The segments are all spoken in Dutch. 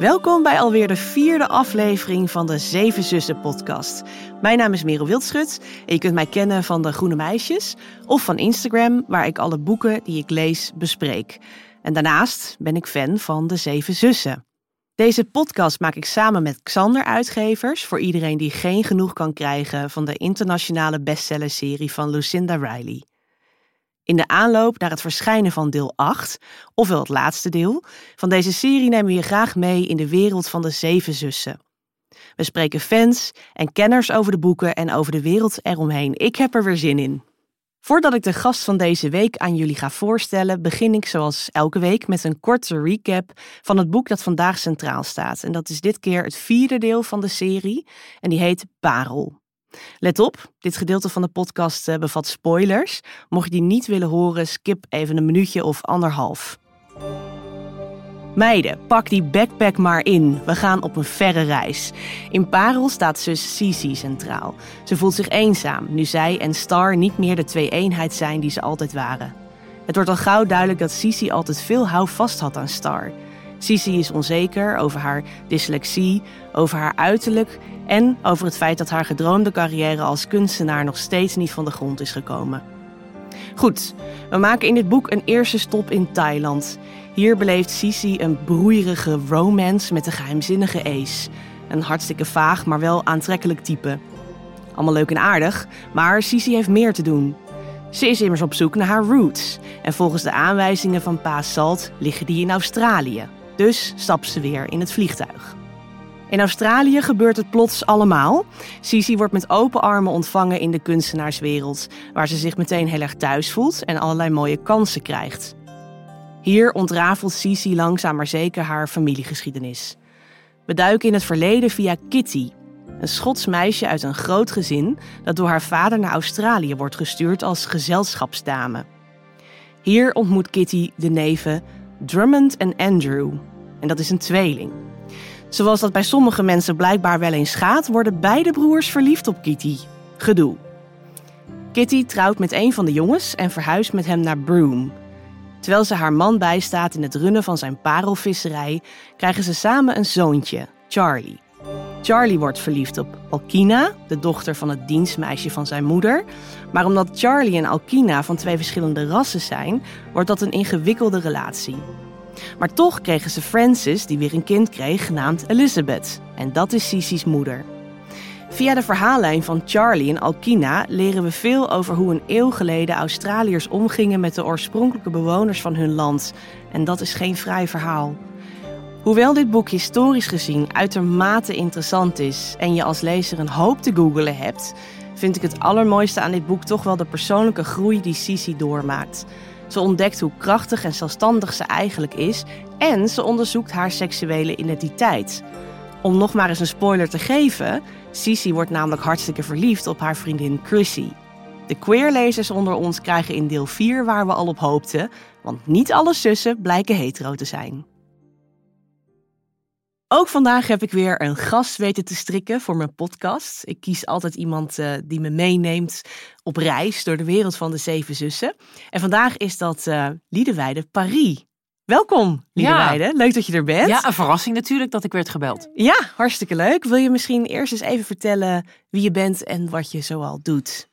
Welkom bij alweer de vierde aflevering van de Zeven Zussen podcast. Mijn naam is Merel Wildschut en je kunt mij kennen van de Groene Meisjes of van Instagram, waar ik alle boeken die ik lees bespreek. En daarnaast ben ik fan van de Zeven Zussen. Deze podcast maak ik samen met Xander Uitgevers voor iedereen die geen genoeg kan krijgen van de internationale bestsellerserie van Lucinda Riley. In de aanloop naar het verschijnen van deel 8, ofwel het laatste deel, van deze serie nemen we je graag mee in de wereld van de zeven zussen. We spreken fans en kenners over de boeken en over de wereld eromheen. Ik heb er weer zin in. Voordat ik de gast van deze week aan jullie ga voorstellen, begin ik zoals elke week met een korte recap van het boek dat vandaag centraal staat. En dat is dit keer het vierde deel van de serie en die heet Parel. Let op, dit gedeelte van de podcast eh, bevat spoilers. Mocht je die niet willen horen, skip even een minuutje of anderhalf. Meiden, pak die backpack maar in. We gaan op een verre reis. In Parel staat zus Cici centraal. Ze voelt zich eenzaam, nu zij en Star niet meer de twee-eenheid zijn die ze altijd waren. Het wordt al gauw duidelijk dat Cici altijd veel houvast had aan Star. Cici is onzeker over haar dyslexie, over haar uiterlijk en over het feit dat haar gedroomde carrière als kunstenaar nog steeds niet van de grond is gekomen. Goed, we maken in dit boek een eerste stop in Thailand. Hier beleeft Cici een broeierige romance met de geheimzinnige Ace. Een hartstikke vaag, maar wel aantrekkelijk type. Allemaal leuk en aardig, maar Cici heeft meer te doen. Ze is immers op zoek naar haar roots. En volgens de aanwijzingen van Pa Salt liggen die in Australië. Dus stapt ze weer in het vliegtuig. In Australië gebeurt het plots allemaal. Cici wordt met open armen ontvangen in de kunstenaarswereld, waar ze zich meteen heel erg thuis voelt en allerlei mooie kansen krijgt. Hier ontrafelt Cici langzaam maar zeker haar familiegeschiedenis. We duiken in het verleden via Kitty, een Schots meisje uit een groot gezin dat door haar vader naar Australië wordt gestuurd als gezelschapsdame. Hier ontmoet Kitty de neven Drummond en Andrew, en dat is een tweeling. Zoals dat bij sommige mensen blijkbaar wel eens gaat, worden beide broers verliefd op Kitty. Gedoe. Kitty trouwt met een van de jongens en verhuist met hem naar Broome. Terwijl ze haar man bijstaat in het runnen van zijn parelvisserij, krijgen ze samen een zoontje, Charlie. Charlie wordt verliefd op Alkina, de dochter van het dienstmeisje van zijn moeder. Maar omdat Charlie en Alkina van twee verschillende rassen zijn, wordt dat een ingewikkelde relatie. Maar toch kregen ze Frances, die weer een kind kreeg, genaamd Elizabeth. En dat is Sisi's moeder. Via de verhaallijn van Charlie en Alkina leren we veel over hoe een eeuw geleden Australiërs omgingen met de oorspronkelijke bewoners van hun land. En dat is geen vrij verhaal. Hoewel dit boek historisch gezien uitermate interessant is en je als lezer een hoop te googelen hebt, vind ik het allermooiste aan dit boek toch wel de persoonlijke groei die Sisi doormaakt. Ze ontdekt hoe krachtig en zelfstandig ze eigenlijk is en ze onderzoekt haar seksuele identiteit. Om nog maar eens een spoiler te geven, Sisi wordt namelijk hartstikke verliefd op haar vriendin Chrissy. De queerlezers onder ons krijgen in deel 4 waar we al op hoopten, want niet alle zussen blijken hetero te zijn. Ook vandaag heb ik weer een gast weten te strikken voor mijn podcast. Ik kies altijd iemand uh, die me meeneemt op reis door de wereld van de zeven zussen. En vandaag is dat uh, Liedewijde Paris. Welkom, Liedewijde. Ja. Leuk dat je er bent. Ja, een verrassing natuurlijk dat ik werd gebeld. Ja, hartstikke leuk. Wil je misschien eerst eens even vertellen wie je bent en wat je zoal doet?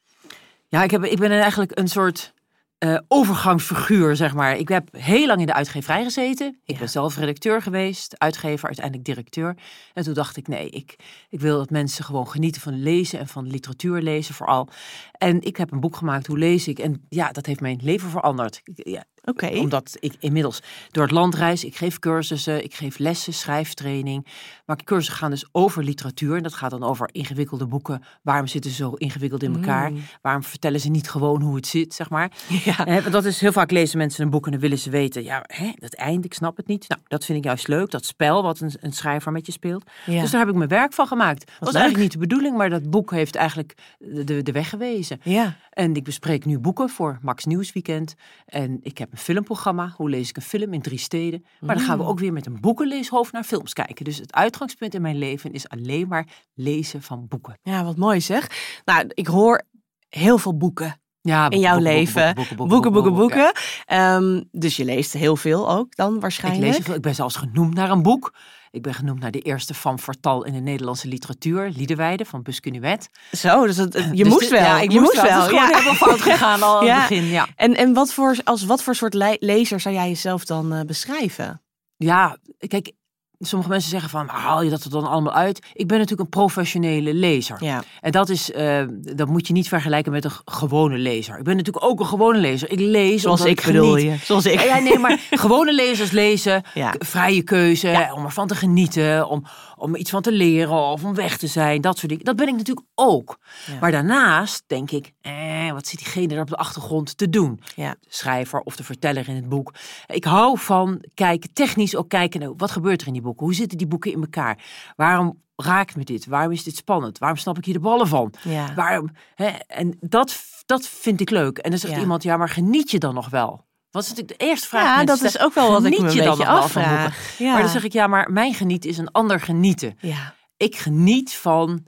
Ja, ik, heb, ik ben eigenlijk een soort uh, overgangsfiguur, zeg maar. Ik heb heel lang in de uitgeverij gezeten. Ik ben zelf redacteur geweest, uitgever, uiteindelijk directeur. En toen dacht ik, nee, ik, ik wil dat mensen gewoon genieten van lezen en van literatuur lezen vooral. En ik heb een boek gemaakt, Hoe lees ik? En ja, dat heeft mijn leven veranderd. Ja, Oké. Omdat ik inmiddels door het land reis, ik geef cursussen, ik geef lessen, schrijftraining. Maar cursussen gaan dus over literatuur. En dat gaat dan over ingewikkelde boeken. Waarom zitten ze zo ingewikkeld in elkaar? Mm. Waarom vertellen ze niet gewoon hoe het zit, zeg maar? Ja. En dat is heel vaak lezen mensen een boek en dan willen ze weten, ja, hè, dat eind, ik snap het niet. Nou, dat vind ik juist leuk, dat spel wat een, een schrijver met je speelt. Ja. Dus daar heb ik mijn werk van gemaakt. Dat was eigenlijk niet de bedoeling, maar dat boek heeft eigenlijk de, de weg gewezen. Ja. En ik bespreek nu boeken voor Max Nieuwsweekend. En ik heb een filmprogramma. Hoe lees ik een film in drie steden? Maar dan gaan we mm. ook weer met een boekenleeshoofd naar films kijken. Dus het uitgangspunt in mijn leven is alleen maar lezen van boeken. Ja, wat mooi zeg. Nou, ik hoor heel veel boeken. Ja, in jouw leven. Boeken, boeken, boeken. Ehm, dus je leest heel veel ook dan waarschijnlijk. Ik lees veel. Ik ben zelfs genoemd naar een boek. Ik ben genoemd naar de eerste van Fortal in de Nederlandse literatuur, Liedewijde van Buscunuet. Zo, dus het, je Dus moest de- wel. Ja, ik je moest wel. Het is gewoon ja. helemaal fout gegaan al aan Ja. het begin. Ja, En, en wat voor, als wat voor soort le- lezer zou jij jezelf dan eh, beschrijven? ja kijk, sommige mensen zeggen van, "Maar haal je dat er dan allemaal uit? Ik ben natuurlijk een professionele lezer. Ja. En dat is, eh, dat moet je niet vergelijken met een gewone lezer. Ik ben natuurlijk ook een gewone lezer. Ik lees Zoals ik bedoel geniet. je. Zoals ik. Ja, nee, maar gewone lezers lezen, Ja. vrije keuze, Ja. om ervan te genieten, om, om iets van te leren of om weg te zijn, dat soort dingen. Dat ben ik natuurlijk ook. Ja. Maar daarnaast denk ik, eh, wat zit diegene er op de achtergrond te doen? Ja. De schrijver of de verteller in het boek. Ik hou van kijken, technisch ook kijken, nou, wat gebeurt er in die boeken? Hoe zitten die boeken in elkaar? Waarom raakt me dit? Waarom is dit spannend? Waarom snap ik hier de ballen van? Ja. Waarom? Hè? En dat, dat vind ik leuk. En dan zegt Ja. iemand, ja, maar geniet je dan nog wel? Wat is natuurlijk de eerste vraag. Ja, dat is ook wel wat ik Geniet me een je dan afvraag. Ja. Maar dan zeg ik, ja, maar mijn genieten is een ander genieten. ja. Ik geniet van,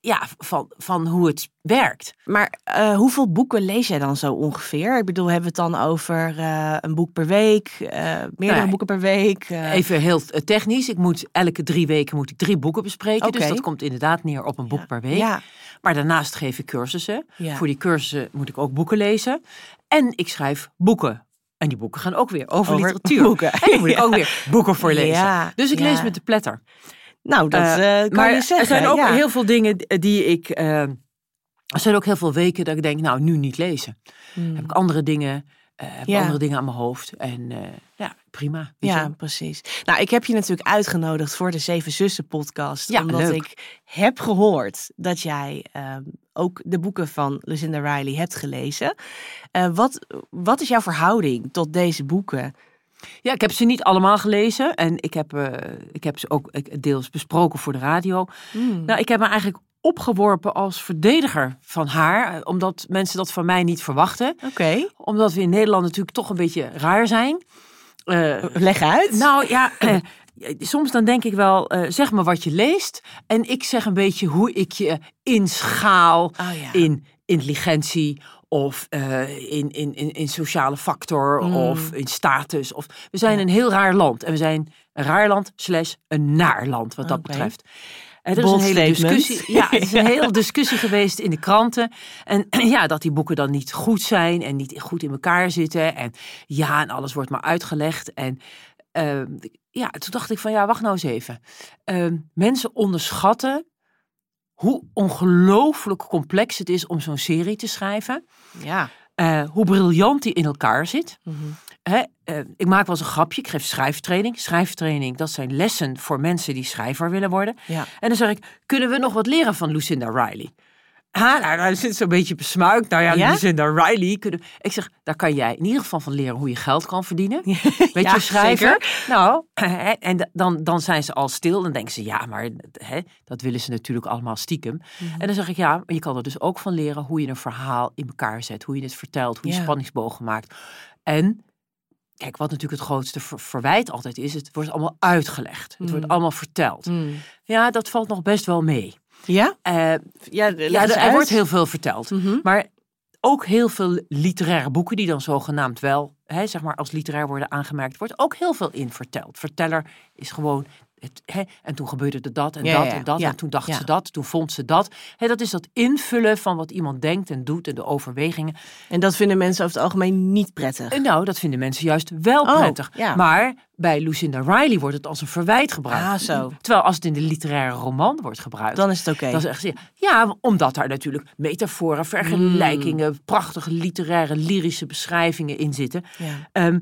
ja, van, van hoe het werkt. Maar eh, hoeveel boeken lees jij dan zo ongeveer? Ik bedoel, hebben we het dan over eh, een boek per week, eh, meerdere Nee. boeken per week? Even heel technisch. Ik moet elke drie weken moet ik drie boeken bespreken. Dus dat komt inderdaad neer op een boek per week. Ja, Maar daarnaast geef ik cursussen. Ja. Voor die cursussen moet ik ook boeken lezen. En ik schrijf boeken. En die boeken gaan ook weer over, Over literatuur. boeken. En daar moet ik ook weer boeken voor lezen. Dus ik lees met de pletter. nou, dat Eh, eh, kan maar je zeggen. er zijn ook heel veel dingen die ik... eh, er zijn ook heel veel weken dat ik denk, nou, nu niet lezen. Hmm. Heb ik andere dingen, heb ik Ja. andere dingen aan mijn hoofd. En eh, ja, prima. Ja, precies. Nou, ik heb je natuurlijk uitgenodigd voor de Zeven Zussen podcast. Ja, omdat leuk. ik heb gehoord dat jij ehm, ook de boeken van Lucinda Riley hebt gelezen. Eh, wat, wat is jouw verhouding tot deze boeken? Ja, ik heb ze niet allemaal gelezen. En ik heb, eh, ik heb ze ook deels besproken voor de radio. Hmm. Nou, ik heb me eigenlijk opgeworpen als verdediger van haar. eh, Omdat mensen dat van mij niet verwachten. Oké, Omdat we in Nederland natuurlijk toch een beetje raar zijn. Eh, leg uit. nou ja, eh, soms dan denk ik wel, zeg maar wat je leest. En ik zeg een beetje hoe ik je inschaal Oh ja. in intelligentie of in, in, in, in sociale factor Mm. of in status. Of, we zijn Ja. een heel raar land. En we zijn een raar land slash een naar land wat dat betreft. Er is een hele discussie. Ja, het is een hele discussie geweest in de kranten. En ja, dat die boeken dan niet goed zijn en niet goed in elkaar zitten. En ja, en alles wordt maar uitgelegd. En ehm, ja, toen dacht ik van ja, wacht nou eens even. Ehm, mensen onderschatten hoe ongelooflijk complex het is om zo'n serie te schrijven. Ja. Eh, hoe briljant die in elkaar zit. Mhm. Hè, eh, ik maak wel eens een grapje. Ik geef schrijftraining. Schrijftraining, dat zijn lessen voor mensen die schrijver willen worden. Ja. En dan zeg ik, kunnen we nog wat leren van Lucinda Riley? Ha, nou, nou zit zo'n beetje besmuikt. Nou ja, Ja? Lucinda Riley. Kunnen... Ik zeg, daar kan jij in ieder geval van leren hoe je geld kan verdienen. Weet Ja, je, schrijver. zeker. Nou, en dan, dan zijn ze al stil. Dan denken ze, ja, maar hè, dat willen ze natuurlijk allemaal stiekem. Mhm. En dan zeg ik, ja, maar je kan er dus ook van leren hoe je een verhaal in elkaar zet. Hoe je het vertelt, hoe je spanningsbogen maakt. En kijk, wat natuurlijk het grootste ver- verwijt altijd is, het wordt allemaal uitgelegd. Het wordt Mm. allemaal verteld. Mm. Ja, dat valt nog best wel mee. Ja? Eh, Ja, ja, er, er wordt heel veel verteld. Mhm. Maar ook heel veel literaire boeken die dan zogenaamd wel, hè, zeg maar, als literair worden aangemerkt, wordt ook heel veel in verteld. Verteller is gewoon. Het, hè, en toen gebeurde er dat en Ja, dat ja, en dat. ja, en toen dacht ze dat, toen vond ze dat. Hè, dat is dat invullen van wat iemand denkt en doet en de overwegingen. En dat vinden mensen over het algemeen niet prettig. En nou, dat vinden mensen juist wel Oh, prettig. Maar bij Lucinda Riley wordt het als een verwijt gebruikt. Ah, zo. Terwijl als het in de literaire roman wordt gebruikt, Dan is het oké. ze ja, omdat daar natuurlijk metaforen, vergelijkingen, prachtige literaire, lyrische beschrijvingen in zitten. Ja.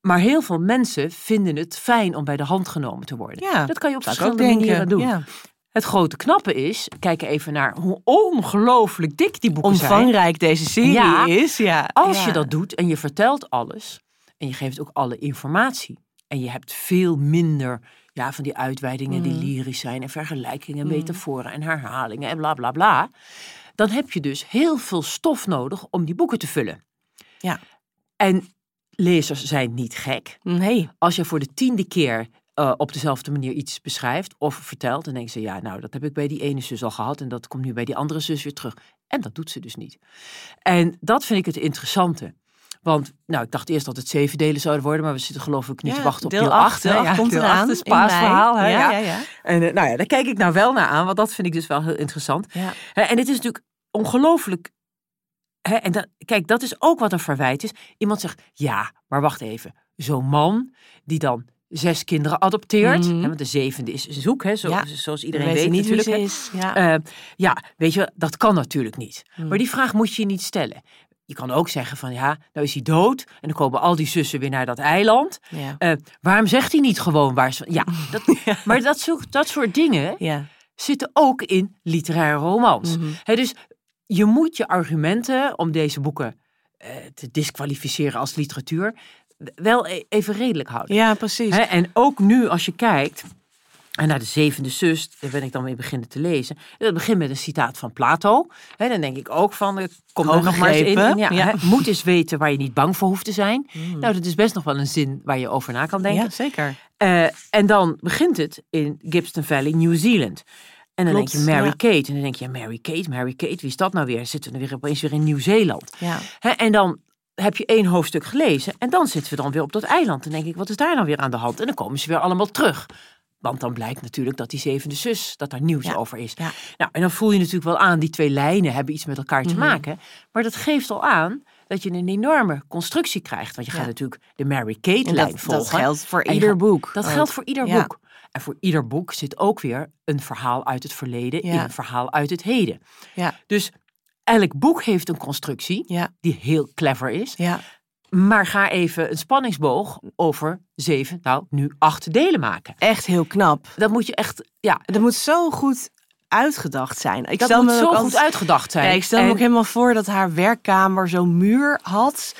Maar heel veel mensen vinden het fijn om bij de hand genomen te worden. Ja, dat kan je op verschillende manieren doen. Ja. Het grote knappe is, kijk even naar hoe ongelooflijk dik die boeken zijn. Omvangrijk deze serie Ja. is. Ja. Als je dat doet en je vertelt alles en je geeft ook alle informatie en je hebt veel minder ja, van die uitweidingen die Mm. lyrisch zijn en vergelijkingen, metaforen en herhalingen en bla bla bla, dan heb je dus heel veel stof nodig om die boeken te vullen. Ja. En lezers zijn niet gek. Nee. Als je voor de tiende keer eh, op dezelfde manier iets beschrijft of vertelt, dan denken ze, ja, nou, dat heb ik bij die ene zus al gehad en dat komt nu bij die andere zus weer terug. En dat doet ze dus niet. En dat vind ik het interessante. Want nou, ik dacht eerst dat het zeven delen zouden worden, maar we zitten geloof ik niet Ja, te wachten op deel deel acht, 8. deel acht komt deel eraan, acht is paasverhaal. hè, Ja, ja. ja, ja. En eh, nou ja, daar kijk ik nou wel naar aan, want dat vind ik dus wel heel interessant. Ja. En het is natuurlijk ongelooflijk. Hè, en dat, kijk, dat is ook wat een verwijt is. Iemand zegt, ja, maar wacht even. Zo'n man die dan zes kinderen adopteert. Mhm. hè, want de zevende is zoek, hè, zo, Ja. zoals iedereen weet niet natuurlijk. is. Ja. Eh, ja, weet je, dat kan natuurlijk niet. Hmm. Maar die vraag moet je niet stellen. Je kan ook zeggen van ja, nou is hij dood en dan komen al die zussen weer naar dat eiland. ja. Eh, waarom zegt hij niet gewoon waar ze. Ja, dat, maar dat soort, dat soort dingen ja. zitten ook in literaire romans. Mhm. Hè, dus je moet je argumenten om deze boeken eh, te disqualificeren als literatuur wel e- even redelijk houden. ja, precies. Hè, en ook nu als je kijkt en naar de zevende zus, daar ben ik dan mee beginnen te lezen. Dat begint met een citaat van Plato. Hè, dan denk ik ook van, eh, kom er nog maar eens in. Ja, moet eens weten waar je niet bang voor hoeft te zijn. Mm. Nou, dat is best nog wel een zin waar je over na kan denken. ja, zeker. Eh, en dan begint het in Gibson Valley, New Zealand. En dan Klopt, denk je Mary ja. Kate. En dan denk je, ja, Mary Kate, Mary Kate, wie is dat nou weer? Zitten we weer opeens weer in Nieuw-Zeeland. Ja. En dan heb je één hoofdstuk gelezen. En dan zitten we dan weer op dat eiland. En denk ik, wat is daar nou weer aan de hand? En dan komen ze weer allemaal terug. Want dan blijkt natuurlijk dat die zevende zus, dat daar nieuws Ja, over is. ja. Nou, en dan voel je natuurlijk wel aan, die twee lijnen hebben iets met elkaar te Mhm. maken. Maar dat geeft al aan dat je een enorme constructie krijgt. Want je gaat Ja. natuurlijk de Mary Kate-lijn volgen. dat geldt voor En ieder boek. Dat ook. geldt voor ieder Ja. boek. En voor ieder boek zit ook weer een verhaal uit het verleden in een verhaal uit het heden. Ja. Dus elk boek heeft een constructie die heel clever is. ja. Maar ga even een spanningsboog over zeven, nou nu acht delen maken. Echt heel knap. Dat moet je echt, ja, Dat moet zo goed uitgedacht zijn. Ik dat stel moet me zo ook goed altijd- uitgedacht zijn. Ja, ik stel me ook helemaal voor dat haar werkkamer zo'n muur had.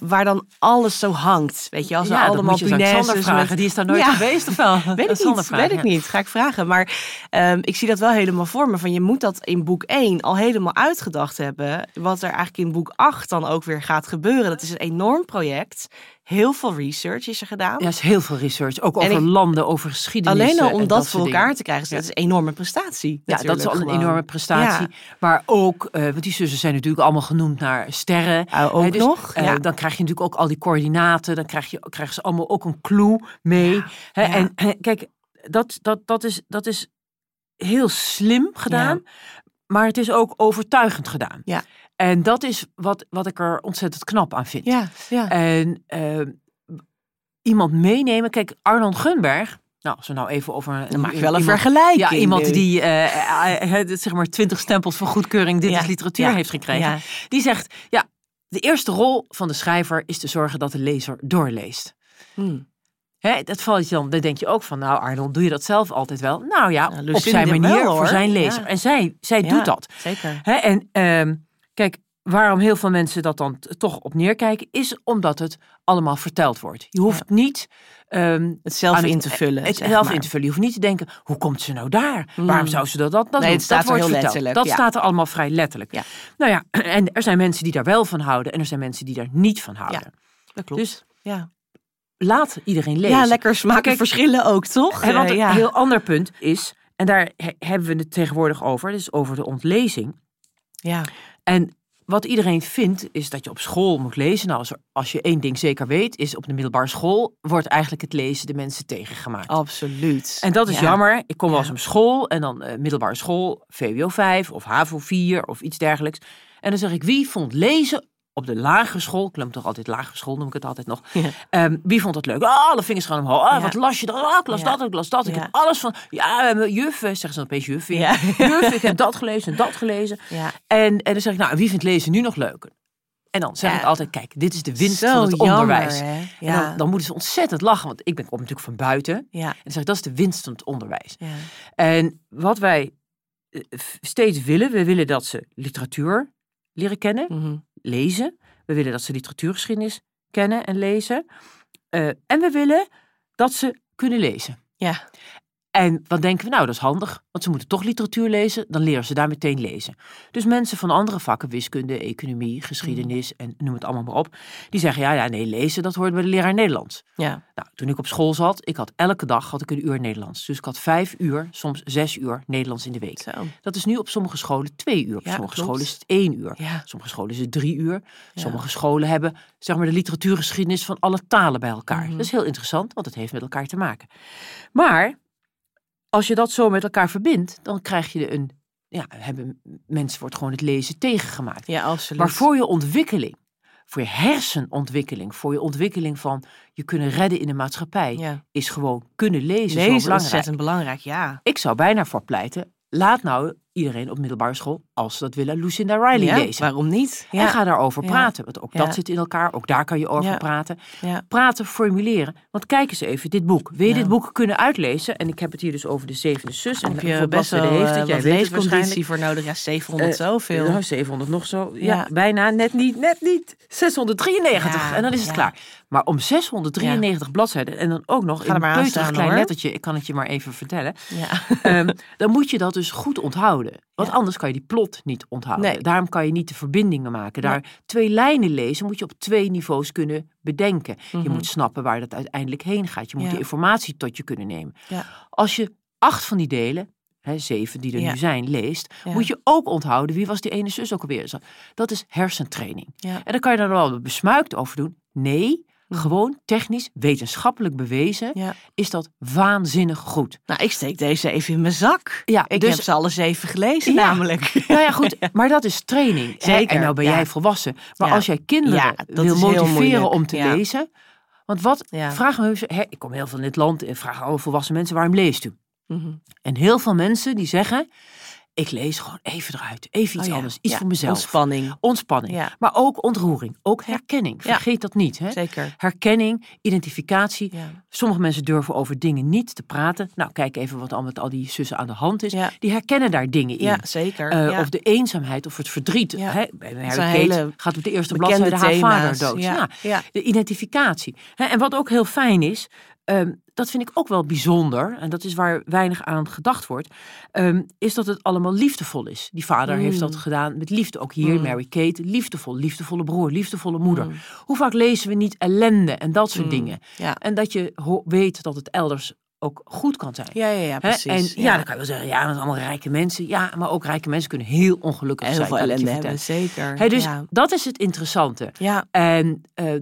Waar dan alles zo hangt. Weet je, als ja, allemaal punaises vragen. met- Die is daar nooit Ja. geweest of wel? Weet ik niet, weet ik niet. Ga ik vragen. Maar ehm, ik zie dat wel helemaal voor me. Van je moet dat in boek 1 al helemaal uitgedacht hebben. Wat er eigenlijk in boek 8 dan ook weer gaat gebeuren. Dat is een enorm project. Heel veel research is er gedaan. Ja, is heel veel research. Ook En over ik- landen, over geschiedenis. Alleen al om en dat voor elkaar dingen. te krijgen. Dat is een enorme prestatie. Ja, dat is al een enorme prestatie. Ja. Maar ook, eh, want die zussen zijn natuurlijk allemaal genoemd naar sterren. Ah, ook dus, nog, eh, ja. Dan krijg je natuurlijk ook al die coördinaten. Dan krijg je, krijgen ze allemaal ook een clue mee. En kijk, dat, dat, dat, is, dat is heel slim gedaan. Maar het is ook overtuigend gedaan. Ja. En dat is wat, wat ik er ontzettend knap aan vind. Ja, ja. En eh, iemand meenemen. Kijk, Arnold Gunberg. Nou, als we nou even over. een- Dan maak je wel een iemand- vergelijking. ja, iemand die eh, eh, eh, zeg maar twintig stempels van goedkeuring dit Ja, is literatuur ja, heeft gekregen. Die zegt, ja, de eerste rol van de schrijver is te zorgen dat de lezer doorleest. Hm. Hè, dat valt je dan, dan denk je ook van, nou Arnold, doe je dat zelf altijd wel? Nou ja, Nou, op zijn manier voor zijn lezer. En zij, zij doet dat. Zeker. Hè, en ehm, kijk, waarom heel veel mensen dat dan toch op neerkijken, is omdat het allemaal verteld wordt. Je hoeft niet ehm, Het zelf in te vullen. het zelf maar. in te vullen. Je hoeft niet te denken, hoe komt ze nou daar? Mm. Waarom zou ze dat, dat, dat Nee, doen? het staat dat wordt heel verteld. letterlijk, Dat ja. staat er allemaal vrij letterlijk. Ja. Nou ja, en er zijn mensen die daar wel van houden en er zijn mensen die daar niet van houden. Dat klopt. Dus ja. laat iedereen lezen. ja, lekker smaken Kijk, verschillen ook, toch? Hè, want een heel ander punt is, en daar he- hebben we het tegenwoordig over, dus over de ontlezing. ja. En wat iedereen vindt, is dat je op school moet lezen. Nou, als, er- als je één ding zeker weet, is op de middelbare school wordt eigenlijk het lezen de mensen tegengemaakt. Absoluut. En dat is Ja. jammer. Ik kom wel eens op school en dan eh, middelbare school, VWO 5 of HAVO 4 of iets dergelijks. En dan zeg ik, wie vond lezen op de lagere school, ik noem toch altijd lagere school, noem ik het altijd nog. Ja. Ehm, wie vond het leuk? Ah, alle vingers gaan omhoog. Ja. wat las je dan? Ah, ik las Ja. dat, ik las dat. Ik heb alles van, ja, eh, juf, eh, zeggen ze dan opeens juf. Ja. Juf, ik heb dat gelezen en dat gelezen. En, en dan zeg ik, nou, wie vindt lezen nu nog leuker? En dan zeg Ja. ik altijd, kijk, dit is de winst Zo van het jammer, onderwijs. hè? En dan, dan moeten ze ontzettend lachen, want ik ben kom natuurlijk van buiten. ja. En dan zeg ik, dat is de winst van het onderwijs. Ja. En wat wij eh, steeds willen, we willen dat ze literatuur leren kennen, Mhm. Lezen. We willen dat ze literatuurgeschiedenis kennen en lezen. Eh, en we willen dat ze kunnen lezen. Ja. En wat denken we? Nou, dat is handig, want ze moeten toch literatuur lezen, dan leren ze daar meteen lezen. Dus mensen van andere vakken, wiskunde, economie, geschiedenis Mm. en noem het allemaal maar op, die zeggen ja, ja, nee, lezen, dat hoort bij de leraar Nederlands. Ja. Nou, toen ik op school zat, ik had elke dag had ik een uur Nederlands. Dus ik had vijf uur, soms zes uur Nederlands in de week. Zo. Dat is nu op sommige scholen twee uur. Op Ja, sommige klopt. scholen is het één uur. Ja. Sommige scholen is het drie uur. Sommige scholen hebben zeg maar, de literatuurgeschiedenis van alle talen bij elkaar. Mhm. Dat is heel interessant, want het heeft met elkaar te maken. Maar als je dat zo met elkaar verbindt, dan krijg je een. Ja, hebben mensen wordt gewoon het lezen tegengemaakt. Ja, absoluut. Maar voor je ontwikkeling, voor je hersenontwikkeling, voor je ontwikkeling van je kunnen redden in de maatschappij, ja. is gewoon kunnen lezen, zo Lezen is ontzettend belangrijk, ja. Ik zou bijna voor pleiten, laat nou iedereen op middelbare school, als ze dat willen, Lucinda Riley ja, lezen. Waarom niet? En Ja. ga daarover praten, want ook Ja. dat zit in elkaar, ook daar kan je over praten. Praten, formuleren. Want kijk eens even, dit boek. Wil je dit boek kunnen uitlezen? En ik heb het hier dus over de zevende zus. En Heb je best wel heeft het? eh, Jij het waarschijnlijk. leesconditie voor nodig? Ja, 700 Eh, zoveel. Nou, 700 nog zo. Ja, bijna. Net niet, net niet. 693. Ja, en dan is het klaar. Maar om 693 bladzijden en dan ook nog Ga in een klein hoor. lettertje. Ik kan het je maar even vertellen. Ja. Ehm, dan moet je dat dus goed onthouden. Want Ja. anders kan je die plot niet onthouden. Nee. Daarom kan je niet de verbindingen maken. Daar twee lijnen lezen moet je op twee niveaus kunnen bedenken. Je Mhm. moet snappen waar dat uiteindelijk heen gaat. Je moet Ja. de informatie tot je kunnen nemen. Ja. Als je acht van die delen, hè, zeven die er nu zijn, leest, moet je ook onthouden wie was die ene zus ook alweer. Dat is hersentraining. En dan kan je er wel besmuikt over doen. Nee. Gewoon technisch, wetenschappelijk bewezen, Ja. is dat waanzinnig goed. Nou, ik steek deze even in mijn zak. Ja, Ik dus- heb ze alle zeven gelezen Ja. namelijk. Nou ja, goed, maar dat is training. hè. Zeker, En nou ben jij volwassen. Maar als jij kinderen wil motiveren om te lezen. Want wat, vraag me, hè, ik kom heel veel in dit land en vraag alle volwassen mensen, waarom leest u? Mhm. En heel veel mensen die zeggen, ik lees gewoon even eruit. Even iets Oh ja, anders, iets ja, voor mezelf. Ontspanning. Ontspanning. Ja. Maar ook ontroering, ook herkenning. Vergeet dat niet. Hè? Zeker. Herkenning, identificatie. Sommige mensen durven over dingen niet te praten. Nou, kijk even wat al met al die zussen aan de hand is. Ja. Die herkennen daar dingen in. Ja, zeker. Eh, ja. Of de eenzaamheid of het verdriet. Ja. Hè? Bij zijn Kate hele gaat op de eerste bladzijde haar vader dood. Ja. Ja. Ja. De identificatie. Hè? En wat ook heel fijn is, ehm, dat vind ik ook wel bijzonder, en dat is waar weinig aan gedacht wordt, ehm, is dat het allemaal liefdevol is. Die vader heeft dat Mm. gedaan met liefde. Ook hier, Mm. Mary Kate, liefdevol, liefdevolle broer, liefdevolle moeder. Hoe vaak lezen we niet ellende en dat soort Mm. dingen? Ja. En dat je weet dat het elders ook goed kan zijn. Ja, ja, ja, Hè? precies. En ja. dan kan je wel zeggen, ja, dat zijn allemaal rijke mensen. Ja, maar ook rijke mensen kunnen heel ongelukkig heel zijn. ik je ellende hebben, zeker. Hè, dus ja. dat is het interessante. ja, En eh,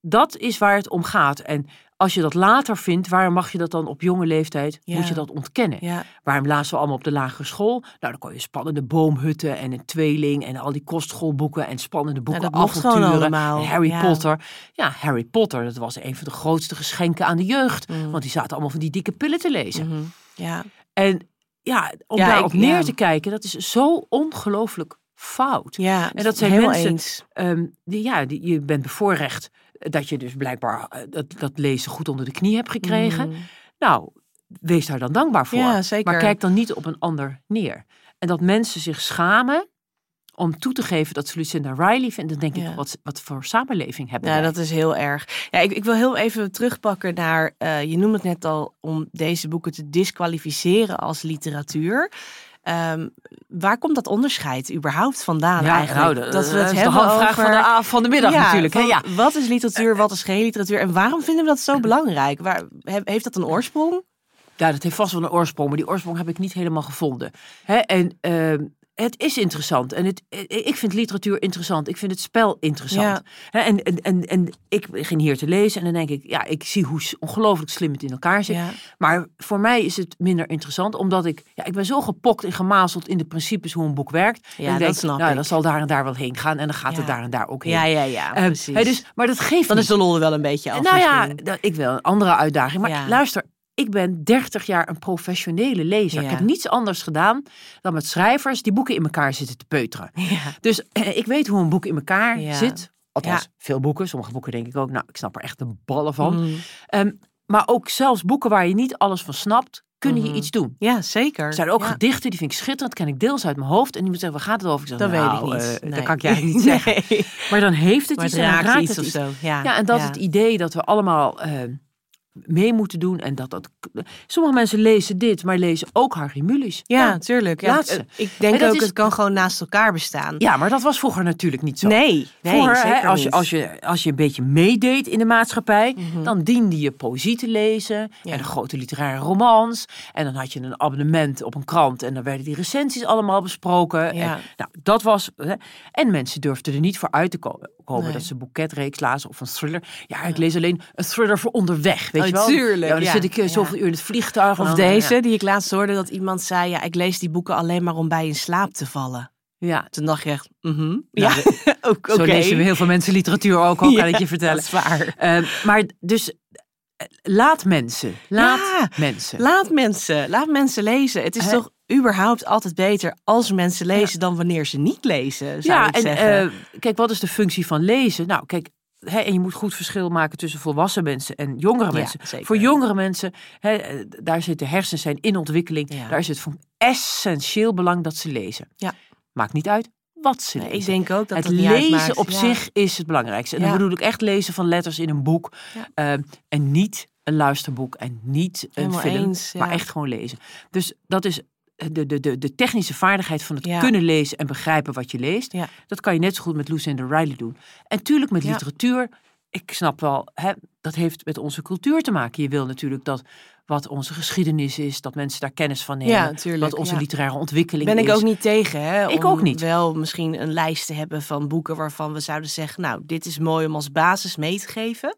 dat is waar het om gaat. En als je dat later vindt, waarom mag je dat dan op jonge leeftijd? Ja. Moet je dat ontkennen? ja, Waarom lazen we allemaal op de lagere school? Nou, dan kon je spannende boomhutten en een tweeling en al die kostschoolboeken en spannende boeken, gewoon avonturen. Harry ja. Potter. Ja, Harry Potter, dat was een van de grootste geschenken aan de jeugd. Mm. Want die zaten allemaal van die dikke pillen te lezen. mhm, ja. En ja, om Ja, daarop neer te kijken, dat is zo ongelooflijk fout. ja. En dat zijn mensen-. Ehm, die, ja, die, je bent bevoorrecht dat je dus blijkbaar eh, dat, dat lezen goed onder de knie hebt gekregen. Mhm. Nou, wees daar dan dankbaar voor. Ja, zeker. Maar kijk dan niet op een ander neer. En dat mensen zich schamen om toe te geven dat ze Lucinda Riley vinden, dan denk Ja. ik, wat, wat voor samenleving hebben Ja, wij? dat is heel erg. Ja, ik, ik wil heel even terugpakken naar, eh, je noemde het net al, om deze boeken te disqualificeren als literatuur. Ehm, waar komt dat onderscheid überhaupt vandaan ja, eigenlijk? nou, dat we het is de hebben handvraag over... van de, a- van de middag Ja, natuurlijk. Hè? Ja. Wat is literatuur, wat is geen literatuur? En waarom vinden we dat zo belangrijk? Waar, he- heeft dat een oorsprong? Ja, dat heeft vast wel een oorsprong, maar die oorsprong heb ik niet helemaal gevonden. Hè? En ehm, het is interessant. En het, eh, ik vind literatuur interessant. Ik vind het spel interessant. En, en, en, en ik begin hier te lezen en dan denk ik, ja, ik zie hoe ongelooflijk slim het in elkaar zit. Ja. Maar voor mij is het minder interessant, omdat ik, ja, ik ben zo gepokt en gemazeld in de principes hoe een boek werkt. Ja, en dat denk, snap nou, ik. dat zal daar en daar wel heen gaan en dan gaat Ja. het daar en daar ook heen. Ja, ja, ja, Ehm, precies. hè, dus, maar dat geeft Dan niet. is de lol wel een beetje af. Nou ja, dat- ik wil een andere uitdaging. Maar luister, ik ben 30 jaar een professionele lezer. Ja. Ik heb niets anders gedaan dan met schrijvers die boeken in elkaar zitten te peuteren. Ja. Dus eh, ik weet hoe een boek in elkaar Ja. zit. Althans, veel boeken. Sommige boeken denk ik ook, nou, ik snap er echt de ballen van. Mm. Ehm, maar ook zelfs boeken waar je niet alles van snapt, kunnen je iets doen. Ja, zeker. Er zijn ook gedichten, die vind ik schitterend, ken ik deels uit mijn hoofd. En iemand zegt, waar gaat het over? Ik zeg, Dat nou, weet ik niet. eh, Nee. Dat kan ik eigenlijk niet zeggen. Nee. Maar dan heeft het Maar iets raakt raakt iets of zo. Ja, en dat het idee dat we allemaal eh, mee moeten doen. En dat dat. Sommige mensen lezen dit, maar lezen ook Harry Mulisch. Ja, tuurlijk. Ja, eh, ik denk ook, is- het kan gewoon naast elkaar bestaan. Ja, maar dat was vroeger natuurlijk niet zo. Nee, nee Vroeger, hè, als, je, als, je, als je een beetje meedeed in de maatschappij, Mhm. dan diende je poëzie te lezen Ja. en de grote literaire romans. En dan had je een abonnement op een krant en dan werden die recensies allemaal besproken. Ja. En, nou, dat was. Hè, en mensen durfden er niet voor uit te ko- komen Nee. dat ze een boeketreeks lazen of een thriller. Ja, ik lees alleen een thriller voor onderweg. Weet Oh, je wel? tuurlijk, Ja, dan ja. zit ik eh, Ja. zoveel uur in het vliegtuig. Of eh, deze, die ik laatst hoorde, dat iemand zei... ja, ik lees die boeken alleen maar om bij in slaap te vallen. Ja. ja. Toen dacht je echt, mhm. Nou, ja, ook Zo lezen we heel veel mensen literatuur ook, al kan ik je vertellen. Dat is waar. Eh, maar dus eh, laat mensen. Laat Ja, mensen. Laat mensen, laat mensen lezen. Het is toch überhaupt altijd beter als mensen lezen dan wanneer ze niet lezen, zou ja, ik en zeggen. eh, kijk, wat is de functie van lezen? Nou, kijk, en je moet goed verschil maken tussen volwassen mensen en jongere mensen. Voor jongere mensen, eh, daar zitten hersens zijn in ontwikkeling. Ja. Daar is het van essentieel belang dat ze lezen. Ja. Maakt niet uit wat ze Nee, lezen. ik denk ook dat het het niet lezen uitmaakt. op Ja. zich is het belangrijkste. En dan bedoel ik echt lezen van letters in een boek. Ja. eh, en niet een luisterboek en niet een Helemaal film. eens. Maar echt gewoon lezen. Dus dat is de, de, de, de technische vaardigheid van het Ja. kunnen lezen en begrijpen wat je leest. Ja. Dat kan je net zo goed met Lucinda Riley doen. En tuurlijk met Ja. literatuur. Ik snap wel, hè, dat heeft met onze cultuur te maken. Je wil natuurlijk dat wat onze geschiedenis is, dat mensen daar kennis van nemen. Ja, tuurlijk, wat onze ja. literaire ontwikkeling Ben is. ik ook niet tegen, hè? Ik om ook niet. Wel misschien een lijst te hebben van boeken waarvan we zouden zeggen, nou, dit is mooi om als basis mee te geven.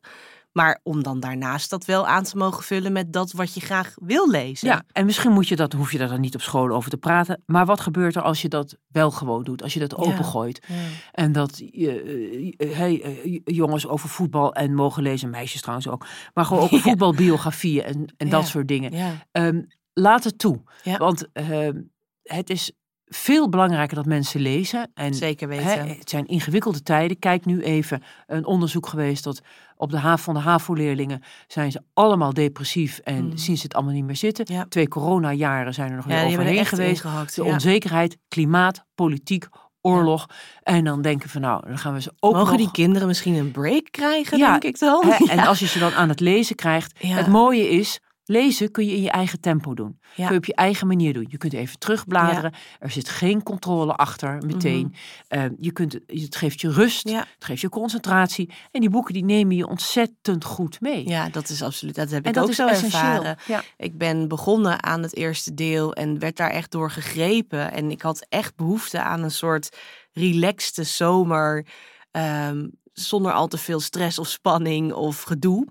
Maar om dan daarnaast dat wel aan te mogen vullen met dat wat je graag wil lezen. Ja, en misschien moet je dat, hoef je daar dan niet op school over te praten. Maar wat gebeurt er als je dat wel gewoon doet? Als je dat opengooit. Ja. En dat je, eh, hey, eh, jongens over voetbal en mogen lezen, meisjes trouwens ook. Maar gewoon ook Ja. voetbalbiografieën en, en dat soort dingen. Ehm, laat het toe. Want ehm, het is veel belangrijker dat mensen lezen. En Zeker weten. Hè, het zijn ingewikkelde tijden. Kijk nu even een onderzoek geweest dat op de haven van de HAVO-leerlingen zijn ze allemaal depressief en Mm. zien ze het allemaal niet meer zitten. Ja. Twee coronajaren zijn er nog ja, weer er overheen geweest. ingehakt. De ja. onzekerheid, klimaat, politiek, oorlog. En dan denken van nou, dan gaan we ze ook Mogen nog... die kinderen misschien een break krijgen, Ja, denk ik dan? Hè. En als je ze dan aan het lezen krijgt. Het mooie is, lezen kun je in je eigen tempo doen. Ja. Kun je op je eigen manier doen. Je kunt even terugbladeren. Er zit geen controle achter meteen. Eh, je kunt, het geeft je rust. Mhm. Ja. Het geeft je concentratie. En die boeken die nemen je ontzettend goed mee. Ja, dat is absoluut. Dat heb en ik dat ook is zo essentieel. ervaren. Ik ben begonnen aan het eerste deel en werd daar echt door gegrepen. En ik had echt behoefte aan een soort relaxte zomer. ehm, zonder al te veel stress of spanning of gedoe.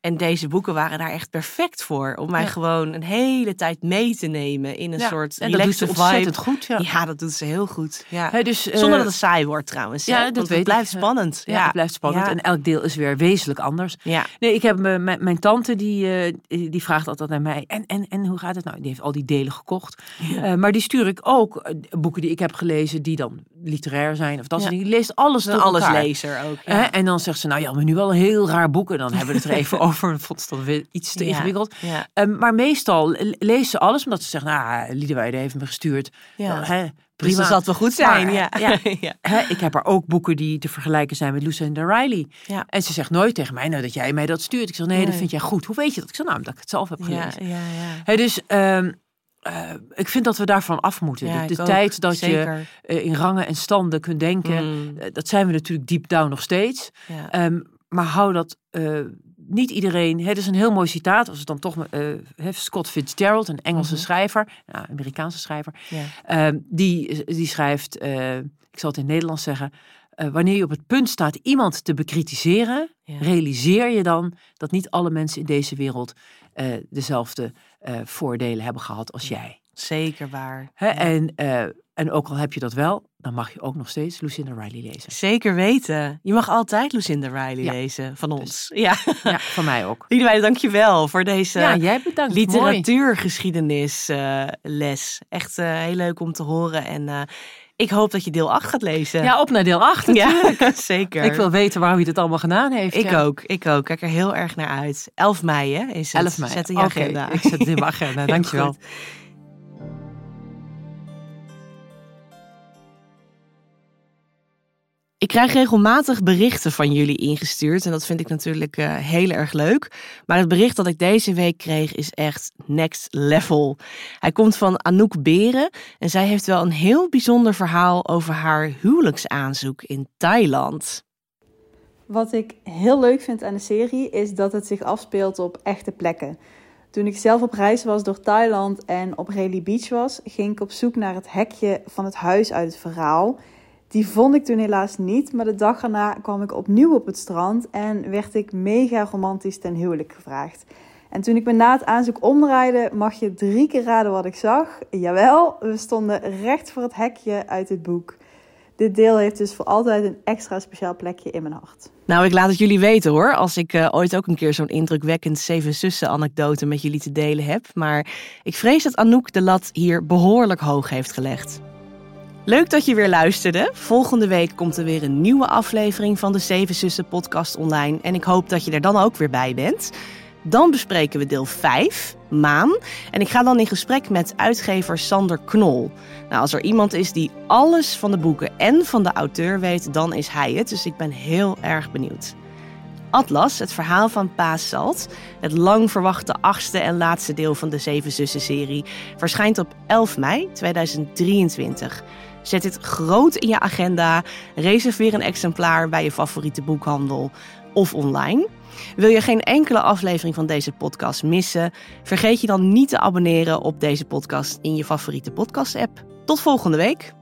En deze boeken waren daar echt perfect voor. Om mij Ja. gewoon een hele tijd mee te nemen in een Ja, soort en dat doet ze ontzettend goed. Ja. Ja. dat doet ze heel goed. Ja. Dus, eh, Zonder dat het saai wordt trouwens. ja, dat want weet het blijft spannend. ja, het blijft spannend. En elk deel is weer wezenlijk anders. Ja. Nee, ik heb mijn, mijn tante die, eh, die vraagt altijd naar mij. En, en, en hoe gaat het nou? Die heeft al die delen gekocht. Eh, maar die stuur ik ook eh, boeken die ik heb gelezen, die dan literair zijn of dat Ja. dingen. Die leest alles Een door elkaar. alleslezer ook. Hè, Ja. en dan zegt ze, nou ja, maar nu wel een heel raar boek. En dan hebben we het er even over. Dan vond ze dat weer iets te Ja. ingewikkeld. Ja. Ehm, maar meestal le- leest ze alles, omdat ze zegt, nou, Liederwijde heeft me gestuurd. Ja. Dan, hè, Dus prima. dat zal het wel goed zijn. Maar, ja. ja. ja. Hè, ik heb er ook boeken die te vergelijken zijn met Lucinda Riley. Ja. En ze zegt nooit tegen mij, nou dat jij mij dat stuurt. Ik zeg, nee, dat vind jij goed. Hoe weet je dat? Ik zeg, nou, omdat ik het zelf heb Ja, gelezen. ja, ja. Hè, dus ehm, eh, ik vind dat we daarvan af moeten. Ja, de ook. tijd dat je eh, in rangen en standen kunt denken, Mm, eh, dat zijn we natuurlijk deep down nog steeds. ja. Ehm, maar hou dat niet iedereen. Het is een heel mooi citaat. Als het dan toch Scott Fitzgerald, een Engelse Mhm. schrijver, nou, Amerikaanse schrijver, ja. ehm, die, die schrijft, ik zal het in het Nederlands zeggen. Eh, wanneer je op het punt staat iemand te bekritiseren, Ja. realiseer je dan dat niet alle mensen in deze wereld eh, dezelfde eh, voordelen hebben gehad als jij. Zeker waar. Hè? Ja. En, en ook al heb je dat wel, dan mag je ook nog steeds Lucinda Riley lezen. Zeker weten. Je mag altijd Lucinda Riley Ja. lezen van ons. Ja. Ja, van mij ook. Liedewij, dank je wel voor deze Ja, jij bedankt. Mooi. literatuurgeschiedenis eh, les. Echt heel leuk om te horen. En ik hoop dat je deel 8 gaat lezen. Ja, op naar deel 8 Ja, zeker. Ik wil weten waarom hij dit allemaal gedaan heeft. Ik ja. ook, ik ook. Kijk er heel erg naar uit. 11 mei hè, is het. 11 mei. Zet in je agenda. ik zet het in mijn agenda. Dankjewel. goed. Ik krijg regelmatig berichten van jullie ingestuurd en dat vind ik natuurlijk uh, heel erg leuk. Maar het bericht dat ik deze week kreeg is echt next level. Hij komt van Anouk Beren en zij heeft wel een heel bijzonder verhaal over haar huwelijksaanzoek in Thailand. Wat ik heel leuk vind aan de serie is dat het zich afspeelt op echte plekken. Toen ik zelf op reis was door Thailand en op Rayleigh Beach was, ging ik op zoek naar het hekje van het huis uit het verhaal. Die vond ik toen helaas niet, maar de dag erna kwam ik opnieuw op het strand en werd ik mega romantisch ten huwelijk gevraagd. En toen ik me na het aanzoek omdraaide, mag je drie keer raden wat ik zag. Jawel, we stonden recht voor het hekje uit het boek. Dit deel heeft dus voor altijd een extra speciaal plekje in mijn hart. Nou, ik laat het jullie weten hoor, als ik uh, ooit ook een keer zo'n indrukwekkend Zeven Zussen anekdote met jullie te delen heb. Maar ik vrees dat Anouk de lat hier behoorlijk hoog heeft gelegd. Leuk dat je weer luisterde. Volgende week komt er weer een nieuwe aflevering van de Zeven Zussen podcast online. En ik hoop dat je er dan ook weer bij bent. Dan bespreken we deel 5, Maan. En ik ga dan in gesprek met uitgever Sander Knol. Nou, als er iemand is die alles van de boeken en van de auteur weet, dan is hij het. Dus ik ben heel erg benieuwd. Atlas, het verhaal van Paas Salt, het lang verwachte achtste en laatste deel van de Zeven Zussen-serie, verschijnt op 11 mei 2023. Zet dit groot in je agenda. Reserveer een exemplaar bij je favoriete boekhandel of online. Wil je geen enkele aflevering van deze podcast missen? Vergeet je dan niet te abonneren op deze podcast in je favoriete podcast-app. Tot volgende week.